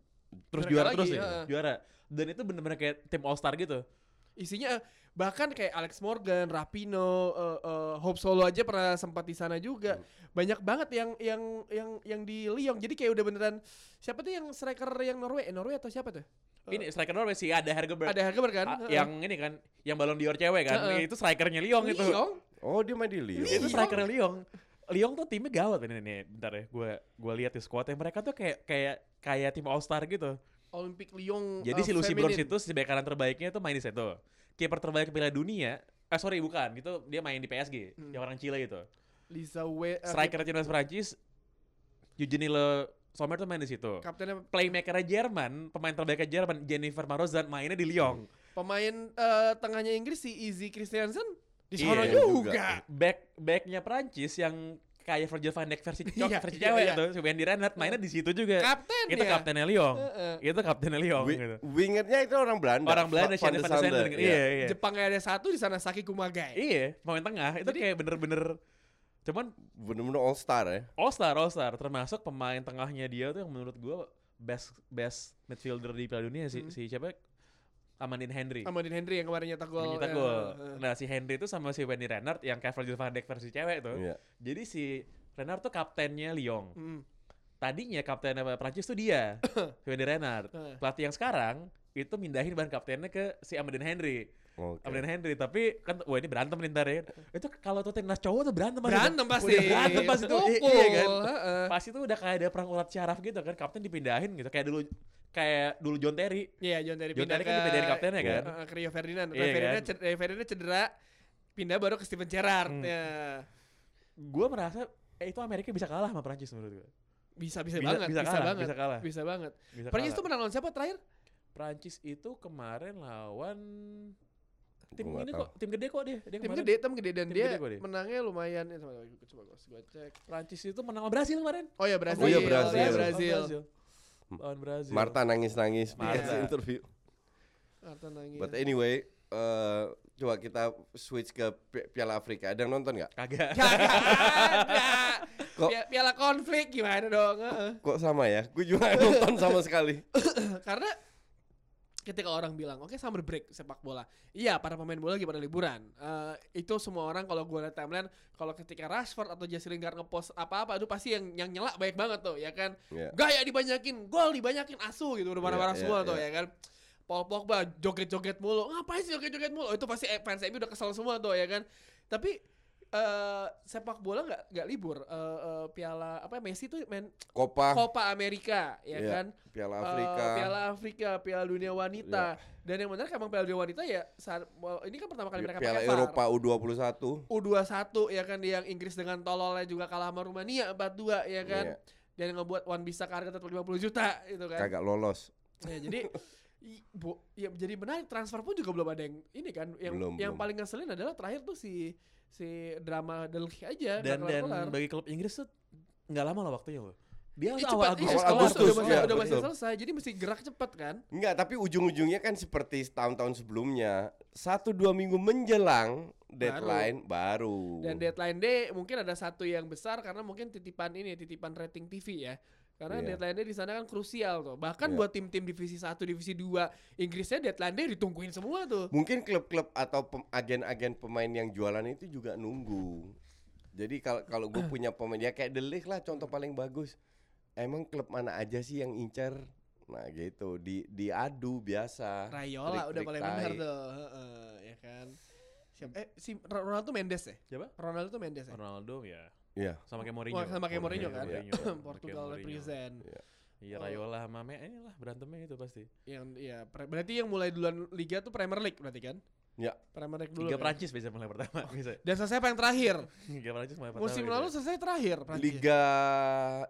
terus Juara juara lagi, terus ya, juara. Dan itu bener-bener kayak tim All Star gitu. isinya bahkan kayak Alex Morgan, Rapino, eh, eh, Hope Solo aja pernah sempat di sana juga. Banyak banget yang yang yang yang di Lyon. Jadi kayak udah beneran siapa tuh yang striker yang Norway? Eh, Norway atau siapa tuh? ini striker Norway sih ada Hergeberg. Ada harga kan? Heeh. yang ini kan, yang balon dior cewek kan, Heeh. itu strikernya Lyon itu. Lyon? Oh dia main di Lyon. Itu Lyon. strikernya Lyon. Lyon tuh timnya gawat ini nih. Bentar ya, gue gue lihat di squadnya mereka tuh kayak kayak kayak tim All Star gitu. Olympic Lyon. Jadi eh, si Lucy Bronze itu si bek kanan terbaiknya itu main di situ. Kiper terbaik Piala Dunia, eh sorry bukan, itu dia main di PSG, Hmm. yang orang Chile itu. Lisa We eh, Striker timnas Prancis, Eugenie Le Sommer tuh main di situ. kaptennya Playmaker Jerman, pemain terbaiknya Jerman, Jennifer Marozan mainnya di Lyon. pemain eh, tengahnya Inggris si Izzy Christiansen di Iya sana juga. juga. Back backnya Prancis yang kayak Virgil van Dijk versi cowok, Iya, versi iya, cewek iya. itu, si Wendy Renard mainnya di situ juga. Kapten itu ya. kaptennya Lyon. Heeh. Itu kaptennya Lyon Wi- gitu. Wingernya itu orang Belanda. Orang Belanda Va- Shane van der Sanden. ya. Iya, iya. Jepang ada satu di sana Saki Kumagai. Iya, pemain tengah itu Jadi- kayak bener-bener cuman Bener-bener all star ya. all star all star termasuk pemain tengahnya dia tuh yang menurut gua best best midfielder di Piala Dunia si Hmm. si siapa Amandine Henry. Amadin Henry yang kemarin nyetak gol. Nyetak eh, gol. eh. Nah, si Henry itu sama si Wendy Renard yang Virgil van Dijk versi cewek tuh. Iya. Jadi si Renard tuh kaptennya Lyon. Hmm. Tadinya kapten Prancis tuh dia, si Wendy Renard. Pelatih yang sekarang itu mindahin ban kaptennya ke si Amandine Henry. Oke. Amandine Henry, tapi kan wah ini berantem nih ntar ya. Itu kalau tuh timnas cowok tuh berantem pasti. Berantem pasti. Udah berantem pasti tuh. Iya kan. heeh. Pasti tuh udah kayak ada perang urat syaraf gitu kan. Kapten dipindahin gitu. Kayak dulu kayak dulu John Terry. Iya, John Terry John pindah Terry ke kan dipindahin kaptennya Iya. kan. eh, ke Rio Ferdinand. Iya Rio Ferdinand, kan? ced- Rio Ferdinand cedera, pindah baru ke Steven Gerrard. Hmm. Ya. Gue merasa eh, itu Amerika bisa kalah sama Prancis menurut gue. Bisa, bisa, Bisa- banget, bisa bisa, kalah, banget. bisa kalah. Bisa banget. Bisa Prancis kalah. itu menang lawan siapa terakhir? Prancis itu kemarin lawan tim Gua ini tahu. kok, tim gede kok dia. Dia Tim kemarin. gede, tim gede dan Tim dia gede dia. menangnya lumayan. Eh, coba, coba gua, gua cek. Prancis itu menang lawan Brasil kemarin. Oh ya Brazil. Oh iya, Brazil. Brazil. Lawan Brazil. Marta nangis-nangis Marta. interview. Marta nangis. But anyway, eh, coba kita switch ke Pi- Piala Afrika. Ada yang nonton nggak? Kagak. Gak ada. Kok- Pia- Piala konflik gimana dong? Heeh. Kok sama ya? Gue juga nonton sama sekali. Karena ketika orang bilang, oke summer break sepak bola. Iya, para pemain bola lagi pada liburan. Eh, itu semua orang kalau gue lihat timeline, kalau ketika Rashford atau Jesse Lingard ngepost apa-apa, itu pasti yang yang nyela banyak banget tuh, ya kan? Iya. Gaya dibanyakin, gol dibanyakin, asu gitu, udah marah-marah Iya, semua iya, tuh, iya. ya kan? Paul Pogba joget-joget mulu, ngapain sih joget-joget mulu? Oh, itu pasti fans MU udah kesel semua tuh, ya kan? Tapi eh sepak bola nggak nggak libur. Eh, eh, piala apa Messi tuh main Copa Copa Amerika, ya Iya. kan? Piala Afrika. Piala Afrika, Piala Dunia Wanita. Dan yang benar emang Piala Dunia Wanita ya saat well, ini kan pertama kali mereka Piala pakai VAR. Eropa U21. U21 ya kan yang Inggris dengan tololnya juga kalah sama Rumania 4-2 ya kan. Iya. Dan yang ngebuat Wan bisa harga 50 juta itu kan. Kagak lolos. Ya, jadi i- bu, ya jadi menarik transfer pun juga belum ada yang ini kan yang Belum, yang belum. paling ngeselin adalah terakhir tuh si si drama Delhi aja dan dan kelar-kelar. bagi klub Inggris tuh nggak lama loh waktunya loh. Dia tuh awal cepet, iya, Agustus. Awal kelar, Agustus, udah, ya, udah masih betul. selesai jadi mesti gerak cepet kan Enggak, tapi ujung-ujungnya kan seperti tahun-tahun sebelumnya. Satu dua minggu menjelang deadline baru. Dan deadline day mungkin ada satu yang besar karena mungkin titipan ini titipan rating TV ya. Karena Iya. deadline day di sana kan krusial tuh. Bahkan Iya. buat tim-tim divisi 1, divisi 2 Inggrisnya deadline day ditungguin semua tuh. Mungkin klub-klub atau pem- agen-agen pemain yang jualan itu juga nunggu. Jadi kalau kalau gue punya pemain ya kayak Ligt lah contoh paling bagus. Emang klub mana aja sih yang incer? Nah gitu di diadu biasa. Rayola udah Trik-trik paling benar tuh, heeh, ya kan. Siapa eh si Ronaldo Mendes ya? Siapa? Ronaldo tuh Mendes ya? Ronaldo ya. Iya. Sama kayak Mourinho. Sama kayak Mourinho kan? Mourinho. Portugal Mourinho. represent. Iya Rayola sama Me inilah berantemnya itu pasti. Yang ya pre- berarti yang mulai duluan liga tuh Premier League berarti kan? Ya. Premier League dulu. Liga? Prancis bisa mulai pertama bisa. Dan selesai apa yang terakhir? Liga Prancis mulai pertama. Musim bisa. lalu selesai terakhir Prancis. Liga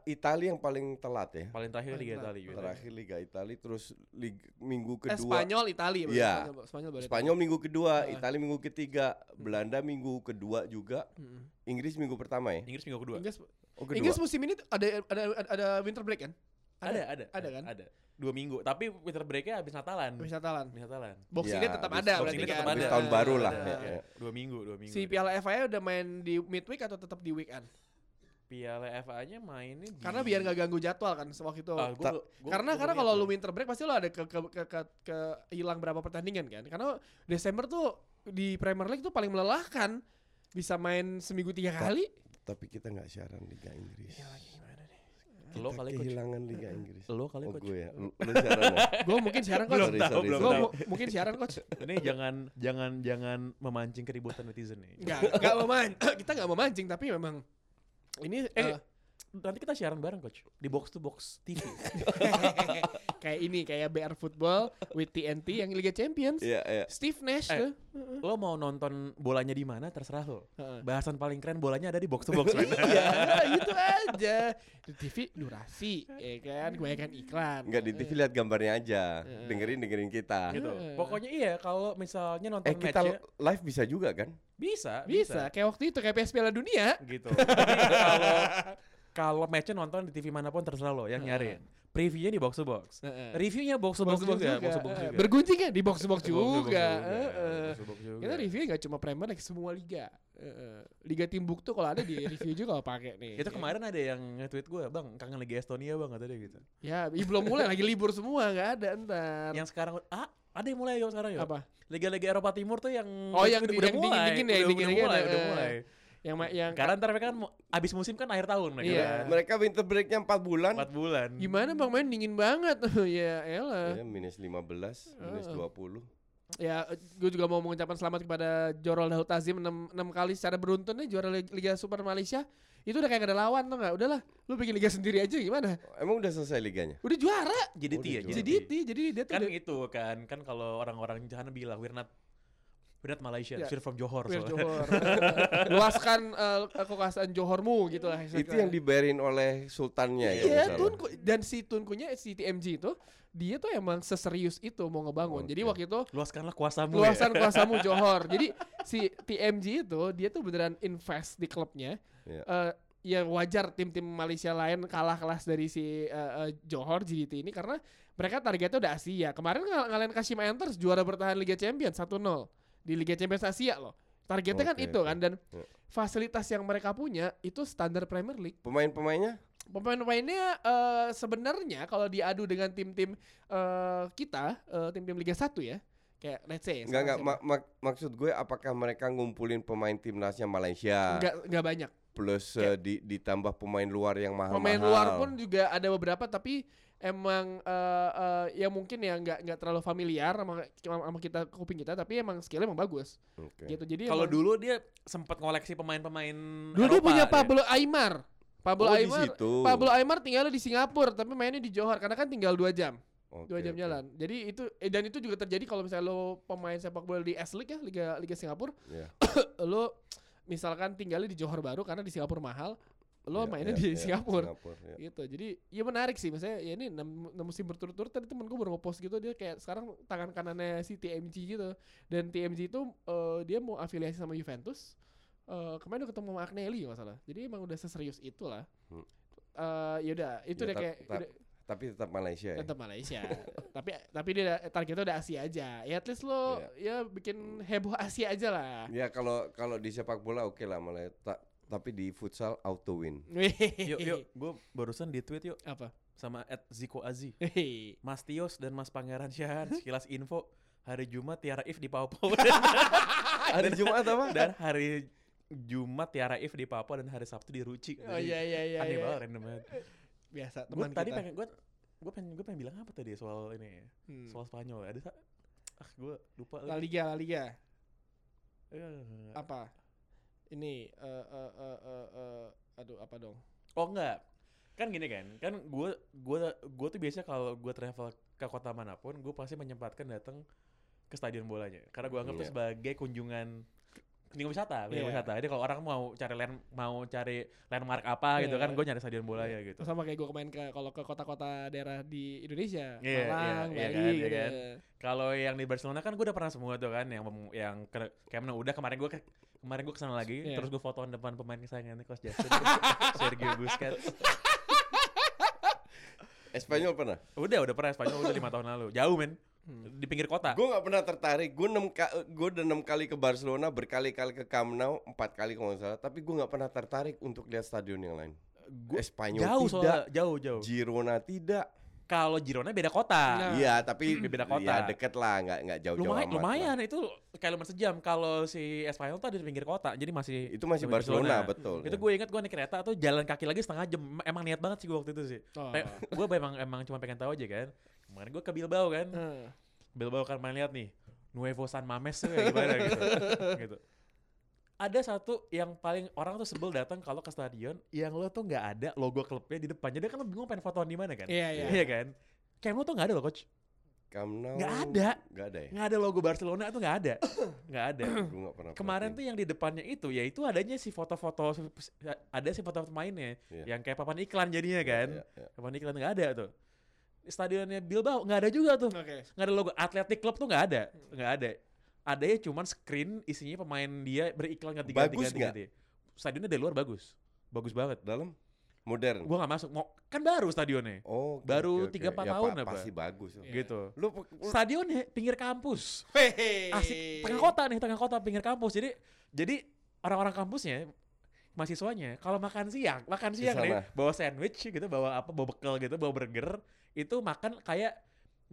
Italia yang paling telat ya. paling terakhir Paling Liga. Italia. biasanya. Terakhir Liga Italia terus lig- minggu Eh, kedua. Spanyol, Itali. berarti. Iya. Spanyol, Spanyol, baru Spanyol minggu kedua, Ah. Italia minggu ketiga, Belanda minggu kedua juga. Mm-mm. Inggris minggu pertama ya. Inggris minggu kedua. Inggris, Oh kedua. Inggris musim ini ada ada ada, ada winter break kan? Ada, ada. Ada kan? Ada. Dua minggu. Tapi winter break-nya habis Natalan. Habis Natalan. Habis Natalan. Boxing Ya, tetap ada Boxing berarti kan. tetap Habis ada. tahun baru lah. Ya, Ya. Dua minggu, dua minggu. Si Piala FA udah main di midweek atau tetap di weekend? Piala FA-nya mainnya di Karena biar nggak ganggu jadwal kan waktu itu. Ah, gua- Ta- gua- karena gua karena kalau lu winter break pasti lu ada ke ke ke, ke, ke hilang berapa pertandingan kan? Karena Desember tuh di Premier League tuh paling melelahkan. Bisa main seminggu tiga kali. Tapi kita nggak siaran Liga Inggris. Ya lagi Lo kali coach. kehilangan Liga Inggris. Lo kali Oh coach. gue ya. Lu siaran ya? Gue mungkin siaran coach. Belum Sorry, tahu, sorry, belum tahu. mungkin siaran coach. Ini jangan jangan jangan memancing keributan netizen nih. Enggak, enggak memancing. kita enggak memancing tapi memang ini Eh, eh, Nanti kita siaran bareng coach di box to box TV. kayak ini kayak BR Football with TNT yang Liga Champions. Iya, iya. Steve Nash Eh, tuh. lo mau nonton bolanya di mana terserah lo. Bahasan paling keren bolanya ada di box to box. iya, itu aja. Di TV durasi, ya kan, kebanyakan iklan. Enggak di TV lihat gambarnya aja. Dengerin dengerin kita. gitu. Pokoknya iya kalau misalnya nonton Eh kita matchnya live bisa juga kan? bisa, Bisa, kayak waktu itu kayak PS Piala Dunia. gitu. Jadi kalau kalau matchnya nonton di TV mana pun terserah lo yang nyari. Previewnya di box to box. Reviewnya box to box, Box juga, box to box juga. Bergunjing kan di box to box juga. Kita review nggak cuma Premier League semua liga. Liga Timbuktu kalau ada di review juga kalau pakai nih. Itu kemarin ada yang nge-tweet gue, bang kangen Liga Estonia bang katanya gitu. Ya, belum mulai lagi libur semua nggak ada ntar. Yang sekarang ah ada yang mulai yuk sekarang yuk. apa? Liga-liga Eropa Timur tuh yang Oh, yang udah, yang mulai, ya, udah, mulai, eh, udah eh. mulai. Yang yang Karena ntar mereka kan mau- abis musim kan akhir tahun mereka. Iya. kan. Mereka winter breaknya 4 bulan. Empat bulan. gimana bang main dingin banget. ya elah. Ya, minus 15, minus Heeh. 20. Ya, gue juga mau mengucapkan selamat kepada Jorol Daud Tazim 6, kali secara beruntun nih juara Lig- Liga Super Malaysia. Itu udah kayak gak ada lawan tuh nggak? Udahlah, lu bikin liga sendiri aja gimana? Emang udah selesai liganya? Udah juara. JDT Oh, ya, Jadi jadi dia tuh Kan udah- itu kan, kan kalau orang-orang sana bilang we're not we're not Malaysia, Ya. we're from Johor. Soalnya. Johor. Luaskan eh, kekuasaan Johormu gitu lah. Itu yang dibayarin oleh sultannya ya. Iya. Tunku dan si Tunkunya si TMG itu dia tuh emang seserius itu mau ngebangun. Jadi Oke. waktu itu Luaskanlah kuasamu luasan ya. kuasamu Johor. Jadi si TMG itu dia tuh beneran invest di klubnya. Iya. Eh, ya wajar tim-tim Malaysia lain kalah kelas dari si eh, eh, Johor GDT ini karena mereka targetnya udah Asia. Kemarin ng ngalahin Kashima Antlers juara bertahan Liga Champions 1-0 di Liga Champions Asia loh. Targetnya kan Oke, itu kan dan Ya. fasilitas yang mereka punya itu standar Premier League. Pemain-pemainnya Pemain-pemainnya eh, sebenarnya kalau diadu dengan tim-tim eh, kita, eh, tim-tim Liga 1 ya. Kayak let's say enggak enggak mak- mak- maksud gue apakah mereka ngumpulin pemain timnasnya Malaysia enggak enggak banyak. plus eh, di, ditambah pemain luar yang mahal-mahal. Pemain luar pun juga ada beberapa tapi emang eh, eh, ya mungkin ya nggak nggak terlalu familiar sama, sama kita kuping kita tapi emang skillnya emang bagus Oke. gitu. Jadi Kalau dulu dia sempat ngoleksi pemain-pemain dulu dia Eropa, punya ya. Pablo Aimar. Pablo Oh, Aimar. situ. Pablo Aimar tinggal di Singapura tapi mainnya di Johor karena kan tinggal dua jam. Oke, dua jam jalan. Jadi itu eh, dan itu juga terjadi kalau misalnya lo pemain sepak bola di S League ya, Liga Liga Singapura, Iya. lo misalkan tinggalnya di Johor Baru karena di Singapura mahal, lo Iya, mainnya iya, di iya, Singapura. Singapura, iya. Gitu. Jadi ya menarik sih misalnya ya ini enam enam musim berturut-turut tadi temen gue baru ngepost gitu dia kayak sekarang tangan kanannya si TMG gitu. Dan TMG itu eh, dia mau afiliasi sama Juventus. Eh kemarin udah ketemu sama Agnelli nggak salah. Jadi emang udah seserius itulah. Hmm. Eh yaudah itu Ya, udah kayak udah, Tapi tetap Malaysia ya. tetap Malaysia. tapi tapi dia targetnya udah Asia aja. Ya at least lo ya bikin heboh Asia aja lah. Ya kalau kalau di sepak bola oke lah Malaysia. Ta- tapi di futsal auto win. Yuk, yuk, gue barusan di tweet yuk Apa? sama at Ziko Azi. Mas Tios dan Mas Pangeran Syahan sekilas info hari Jumat Tiara If di Papua Hari Jumat apa? dan hari Jumat Tiara If di Papua dan hari Sabtu di Ruci. Oh iya iya iya. Aneh iya. banget random banget. Biasa Gue teman tadi kita. pengen gue gue pengen gue pengen bilang apa tadi soal ini Hmm. soal Spanyol ada ah gue lupa La. Liga, La Liga. Eh, Apa? Ini eh eh eh eh eh, aduh apa dong? Oh enggak. Kan gini kan, kan gue gue gue tuh biasanya kalau gue travel ke kota mana pun, gue pasti menyempatkan datang ke stadion bolanya. Karena gue anggap itu Iya. sebagai kunjungan kunjungan wisata, kunjungan Iya. wisata. Jadi kalau orang mau cari land mau cari landmark apa gitu Iya. kan, gue nyari stadion bolanya gitu. Sama kayak gue kemarin ke kalau ke kota-kota daerah di Indonesia, Iya, Malang, iya, iya Bali kan, iya gitu. kan. Kalau yang di Barcelona kan gue udah pernah semua tuh kan, yang yang ke, kayak mana udah kemarin gue kemarin gue ke sana lagi, Iya. terus gue fotoan depan pemain kesayangannya Coach Justin, Sergio Busquets. Espanyol pernah? Udah, udah pernah Spanyol udah lima tahun lalu. Jauh men. Hmm. Di pinggir kota. Gue nggak pernah tertarik. Gue enam gue udah enam kali ke Barcelona, berkali-kali ke Camp Nou, empat kali kalau nggak salah. Tapi gue nggak pernah tertarik untuk lihat stadion yang lain. Gua- Espanyol jauh tidak, soalnya, jauh jauh. Girona tidak. Kalau Girona beda kota. Nah. Iya, tapi Beda kota. Ya deket lah, nggak nggak jauh-jauh lumayan, amat lumayan lah. itu kayak lumayan sejam. Kalau si Espanyol tuh ada di pinggir kota, jadi masih Itu masih sampai Barcelona, betul. Itu ya. gue inget gue naik kereta tuh jalan kaki lagi setengah jam. Emang niat banget sih gue waktu itu sih. Oh. gue emang emang cuma pengen tahu aja kan. Kemarin gue ke Bilbao kan. Eh. Bilbao kan main lihat nih. Nuevo San Mames tuh kayak gimana gitu. gitu. Ada satu yang paling orang tuh sebel datang kalau ke stadion yang lo tuh nggak ada logo klubnya di depan. Jadi kan lo bingung pengen fotoan di mana kan? Iya, iya. Iya kan? Camp Nou tuh nggak ada loh coach. Camp Nou Nggak ada. Nggak ada ya? Nggak ada logo Barcelona tuh nggak ada. Nggak ada. Gue nggak pernah. Kemarin perhatiin. tuh yang di depannya itu ya itu adanya si foto-foto ada si foto-foto mainnya Iya. yang kayak papan iklan jadinya kan. Iya, iya. Papan iklan nggak ada tuh. Di Stadionnya Bilbao nggak ada juga tuh. Oke. Nggak ada logo Athletic Club tuh nggak ada. Nggak ada. Ada ya cuman screen isinya pemain dia beriklan ganti-ganti Bagus ganti-ganti. Stadionnya dari luar bagus. Bagus banget. Dalam modern. Gua nggak masuk. Mau kan baru stadionnya. Oh, oke, Baru oke, oke. 3-4 Ya, tahun pa- apa? Pasti bagus. Iya. Gitu. Lu, lu Stadionnya pinggir kampus. Hehehe. Asik tengah kota nih, tengah kota pinggir kampus. Jadi jadi orang-orang kampusnya mahasiswanya kalau makan siang, makan siang nih, bawa sandwich gitu, bawa apa, bawa bekal gitu, bawa burger, itu makan kayak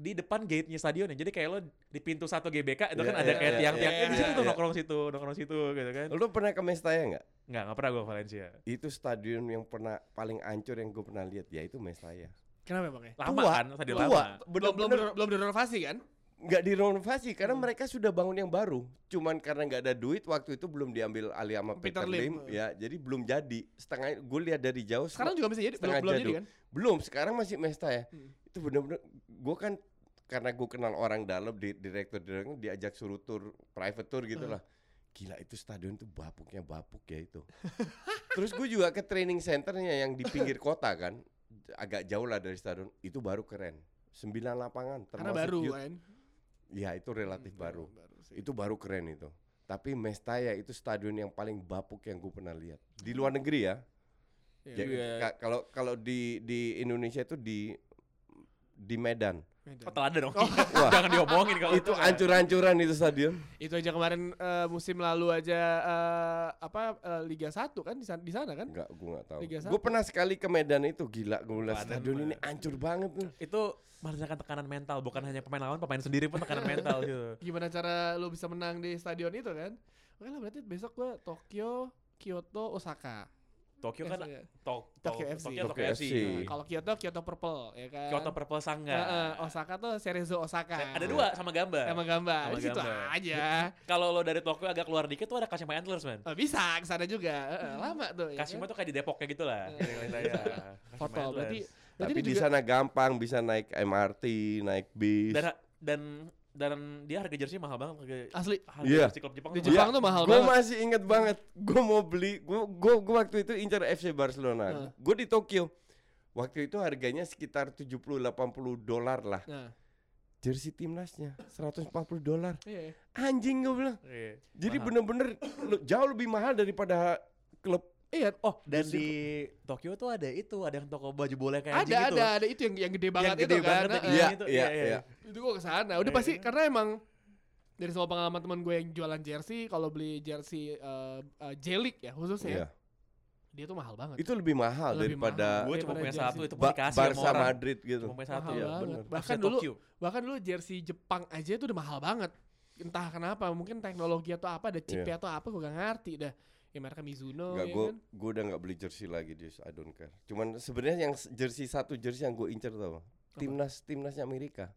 di depan gate-nya stadionnya. Jadi kayak lo di pintu satu GBK itu kan Iya, ada iya, kayak iya, tiang-tiang iya, eh, di situ iya, tuh iya. nongkrong situ, nongkrong situ gitu kan. lu pernah ke Mestalla nggak? Enggak, enggak pernah gue ke Valencia. Itu stadion yang pernah paling ancur yang gue pernah lihat ya itu Mestalla. Kenapa bang? ya? Lama Tua, kan, stadion tua. lama. Belum belum belum direnovasi kan? Nggak direnovasi karena Hmm. mereka sudah bangun yang baru. Cuman karena nggak ada duit waktu itu belum diambil alih sama Peter Peter, Lim. Lim, ya. Jadi belum jadi. Setengah gue lihat dari jauh Sekarang juga masih jadi belum setengah belum jadi kan? belum. Sekarang masih Mesta ya. Hmm. Itu bener-bener gue kan karena gue kenal orang dalam di direktur direktur diajak suruh tour private tour gitu Hmm. lah. Gila itu stadion tuh bapuknya bapuk ya itu. Terus gue juga ke training centernya yang di pinggir kota kan, agak jauh lah dari stadion. Itu baru keren. Sembilan lapangan Karena termasuk baru youth. kan. Ya itu relatif Hmm, baru. sih. Itu baru keren itu. Tapi Mestalla itu stadion yang paling bapuk yang gue pernah lihat di luar negeri ya. Iya. Ya, Iya. ka- Kalau kalau di di Indonesia itu di di Medan. Medan. Oh, ada dong. Wah. Jangan diomongin kalau itu ancur-ancuran itu stadion. Itu aja kemarin eh, musim lalu aja eh, apa eh, Liga 1 kan di sana, di sana kan? Enggak, gue nggak tahu. Satu. pernah sekali ke Medan itu gila. Gue lihat stadion ini ancur banget tuh. itu merasakan tekanan mental, bukan hanya pemain lawan, pemain sendiri pun tekanan mental gitu. Gimana cara lu bisa menang di stadion itu kan? Oke lah berarti besok gua Tokyo, Kyoto, Osaka. Tokyo kan. Tok, Tokyo Tok- FC. Tokyo Tokyo Tokyo FC. FC. Nah, kalau Kyoto, Kyoto Purple ya kan. Kyoto Purple Sangga. Eh, eh, Osaka tuh Cerezo Osaka. Ada dua sama gambar. Emang gambar. Sama situ gambar. aja. Kalau lo dari Tokyo agak keluar dikit tuh ada Kashima Antlers, man. Eh, bisa ke sana juga. Eh, lama tuh ya. Kashima kan? tuh kayak di Depok kayak gitu lah. Kashima Foto berarti berarti Tapi di juga sana gampang bisa naik MRT, naik bis. dan dan dan dia harga jersey mahal banget harga, asli harga Iya. jersey klub Jepang Di tuh Jepang mahal. tuh mahal Gue banget. masih inget banget. Gue mau beli. Gue gue gue waktu itu incar FC Barcelona. Heeh. Gue di Tokyo. Waktu itu harganya sekitar 70-80 dolar lah. Nah, Jersey timnasnya 140 dolar. iya. Anjing gue bilang. Iya. Jadi bener-bener jauh lebih mahal daripada klub. Iya, Oh, dan di Tokyo tuh ada itu, ada yang toko baju bola kayak ada anjing gitu. ada ada itu yang yang gede banget gede itu kan. banget Eh, yang eh. Iya, itu, iya, iya, iya. iya. itu gua ke sana udah Iya, pasti iya. karena emang dari semua pengalaman teman gue yang jualan jersey kalau beli jersey uh, uh, J-League ya khususnya Iya. dia tuh mahal banget Itu lebih mahal Lebih daripada mahal. Gue cuma daripada punya jersey. satu itu pun Ba- Barca orang. Madrid gitu. Cuma punya satu. mahal Iya, banget bener. bahkan FC dulu Tokyo. bahkan dulu jersey Jepang aja itu udah mahal banget entah kenapa mungkin teknologi atau apa ada chipnya atau apa gue gak ngerti dah ya mereka Mizuno Enggak, ya gue kan gue udah nggak beli jersey lagi di I don't care. Cuman sebenarnya yang jersey satu jersey yang gue incer tau, timnas timnasnya Amerika.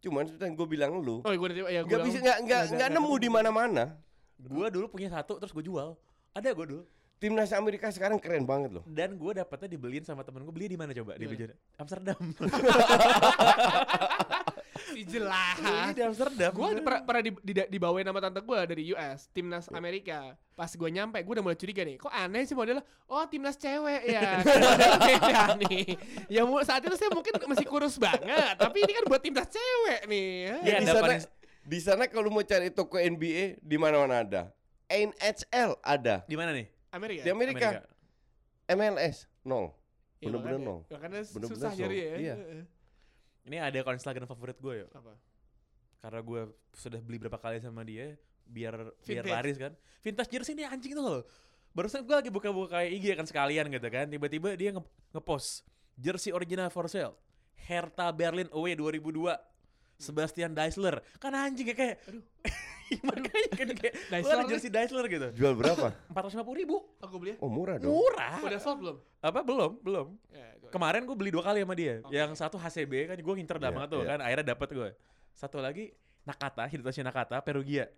Cuman yang gue bilang lu, oh gue ya nggak bisa nggak nggak nggak nemu di mana-mana. Gue dulu punya satu terus gue jual. Ada gue dulu. Timnas Amerika sekarang keren banget loh. Dan gue dapetnya dibeliin sama temen gue beli di mana coba? Di. Amsterdam. si jelas Beli di Amsterdam. Gue pernah, pernah di, di, dibawain sama tante gue dari US, timnas Amerika. Pas gue nyampe, gue udah mulai curiga nih. Kok aneh sih modelnya? Oh, timnas cewek ya. Beda nih. Ya saat itu saya mungkin masih kurus banget, tapi ini kan buat timnas cewek nih. Iya, di sana di sana kalau mau cari toko NBA di mana-mana ada. NHL ada. Di mana nih? Amerika. Di Amerika, MLS nol. Ya, bener-bener nol. Bener-bener susah nyari ya. Iya. Ini ada kalau Instagram favorit gue ya. Apa? Karena gue sudah beli berapa kali sama dia biar biar Vintage. laris kan. Vintage jersey ini anjing tuh loh. Barusan gue lagi buka-buka IG kan sekalian gitu kan. Tiba-tiba dia nge- ngepost jersey original for sale. Hertha Berlin away 2002. Sebastian Deisler. Kan anjing ya kayak Aduh. makanya kan kayak lu Deisler ada nih. jersey Deisler gitu. Jual berapa? 450 ribu. Aku beli ya. Oh murah dong. Murah. Udah sold belum? Apa belum? Belum. Ya, Kemarin gue beli dua kali sama dia. Oke. Yang satu HCB kan gue nginter Iya, banget tuh iya. kan. Akhirnya dapet gue. Satu lagi Nakata, Hidetoshi Nakata, Perugia.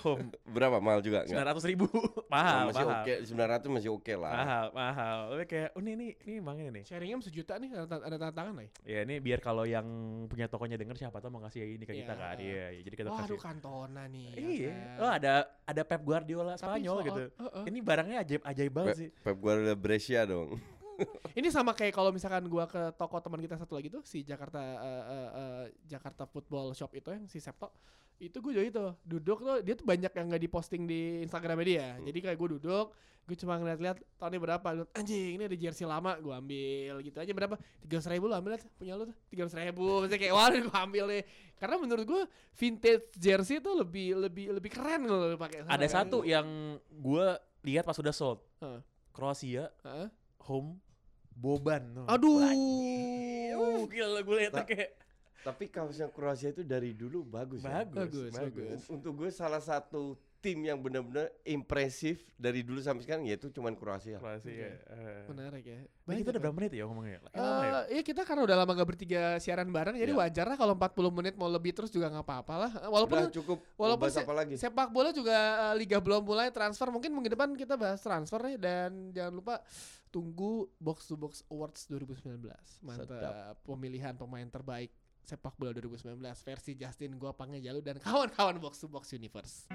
Home. Berapa mahal juga enggak? 900 ribu. mahal, masih mahal. oke, 900 masih oke lah. Mahal, mahal. Tapi kayak, oh ini, ini, ini emang ini nih. Sharingnya sejuta nih ada, ada tanda tangan lah ya. Ya ini biar kalau yang punya tokonya denger siapa tahu mau kasih ini ke kita Iya. kan. Iya, iya. jadi kita Wah, kasih. aduh Cantona nih. ya Iya. kan. Oh ada ada Pep Guardiola Tapi Spanyol soal- gitu. Heeh. Ini barangnya ajaib ajaib banget Pep, sih. Pep Guardiola Brescia dong. Ini sama kayak kalau misalkan gua ke toko teman kita satu lagi tuh si Jakarta eh, eh, eh, Jakarta Football Shop itu yang si Septo itu gue juga itu duduk tuh dia tuh banyak yang nggak diposting di Instagramnya dia Hmm. jadi kayak gue duduk gue cuma ngeliat-liat tahunnya berapa Gua, anjing ini ada jersey lama gue ambil gitu aja berapa tiga ribu lu ambil punya lu tuh tiga ribu Maksudnya kayak wah gue ambil nih karena menurut gue vintage jersey tuh lebih lebih lebih keren loh pakai Ada sekarang. satu yang gue lihat pas udah sold. Heeh. Kroasia Heeh. home Boban. tuh. aduh Uh, gila gue lihat kayak Tapi kaosnya Kroasia itu dari dulu bagus ya. bagus, Bagus, bagus. Untuk gue salah satu tim yang benar-benar impresif dari dulu sampai sekarang yaitu cuman Kroasia. Kroasia. Oke. eh. menarik ya Ini kita udah berapa menit ya ngomongnya? Lama ya? Eh, iya kita karena udah lama gak bertiga siaran bareng jadi Iya. wajar lah kalau 40 menit mau lebih terus juga nggak apa-apa lah. Eh, Walaupun Udah cukup. Walaupun bahas se- apa lagi? sepak bola juga eh, liga belum mulai transfer mungkin minggu depan kita bahas transfer nih dan jangan lupa tunggu box to box awards 2019. Mantap pemilihan pemain terbaik sepak bola 2019 versi Justin Gua Pangejalu dan kawan-kawan box to box universe.